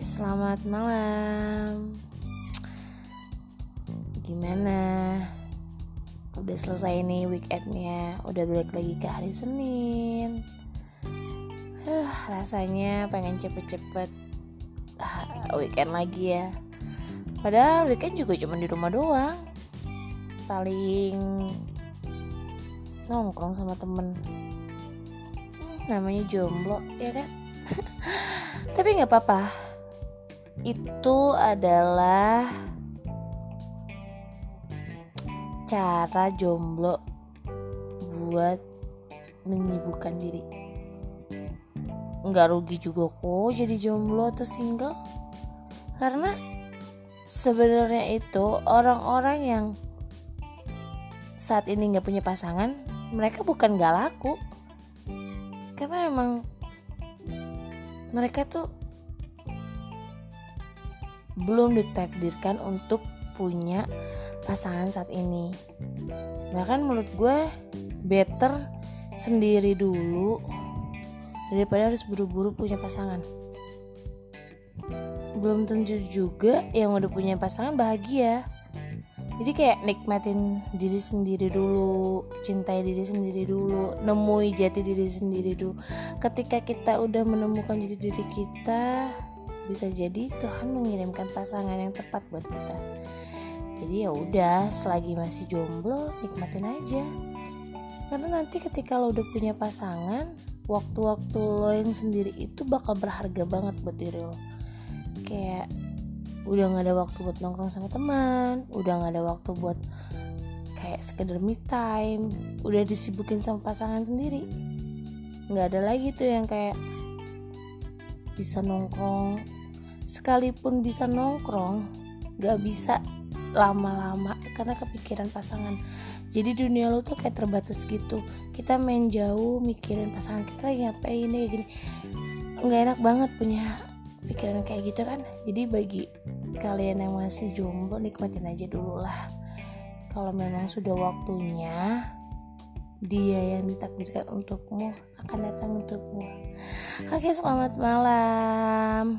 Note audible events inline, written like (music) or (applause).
selamat malam. Gimana? Udah selesai nih weekendnya, udah balik lagi ke hari Senin. Huh, rasanya pengen cepet-cepet ah, weekend lagi ya. Padahal weekend juga cuma di rumah doang. Paling nongkrong sama temen. Hmm, namanya jomblo ya kan? (laughs) tapi nggak apa-apa. Itu adalah cara jomblo buat menyibukkan diri. Nggak rugi juga kok jadi jomblo atau single. Karena sebenarnya itu orang-orang yang saat ini nggak punya pasangan mereka bukan gak laku. Karena emang mereka tuh belum ditakdirkan untuk punya pasangan saat ini. Bahkan menurut gue better sendiri dulu daripada harus buru-buru punya pasangan. Belum tentu juga yang udah punya pasangan bahagia. Jadi kayak nikmatin diri sendiri dulu cintai diri sendiri dulu nemui jati diri sendiri dulu. Ketika kita udah menemukan jati diri kita bisa jadi Tuhan mengirimkan pasangan yang tepat buat kita. Jadi ya udah selagi masih jomblo nikmatin aja. Karena nanti ketika lo udah punya pasangan waktu-waktu lo yang sendiri itu bakal berharga banget buat diri lo. Kayak udah nggak ada waktu buat nongkrong sama teman udah nggak ada waktu buat kayak sekedar me time udah disibukin sama pasangan sendiri. Nggak ada lagi tuh yang kayak bisa nongkrong. Sekalipun bisa nongkrong nggak bisa lama-lama karena kepikiran pasangan. Jadi dunia lo tuh kayak terbatas gitu. Kita main jauh mikirin pasangan kita lagi ngapain ya gini. Nggak enak banget punya pikiran kayak gitu kan. Jadi bagi kalian yang masih jomblo nikmatin aja dulu lah. Kalau memang sudah waktunya dia yang ditakdirkan untukmu akan datang untukmu. Oke selamat malam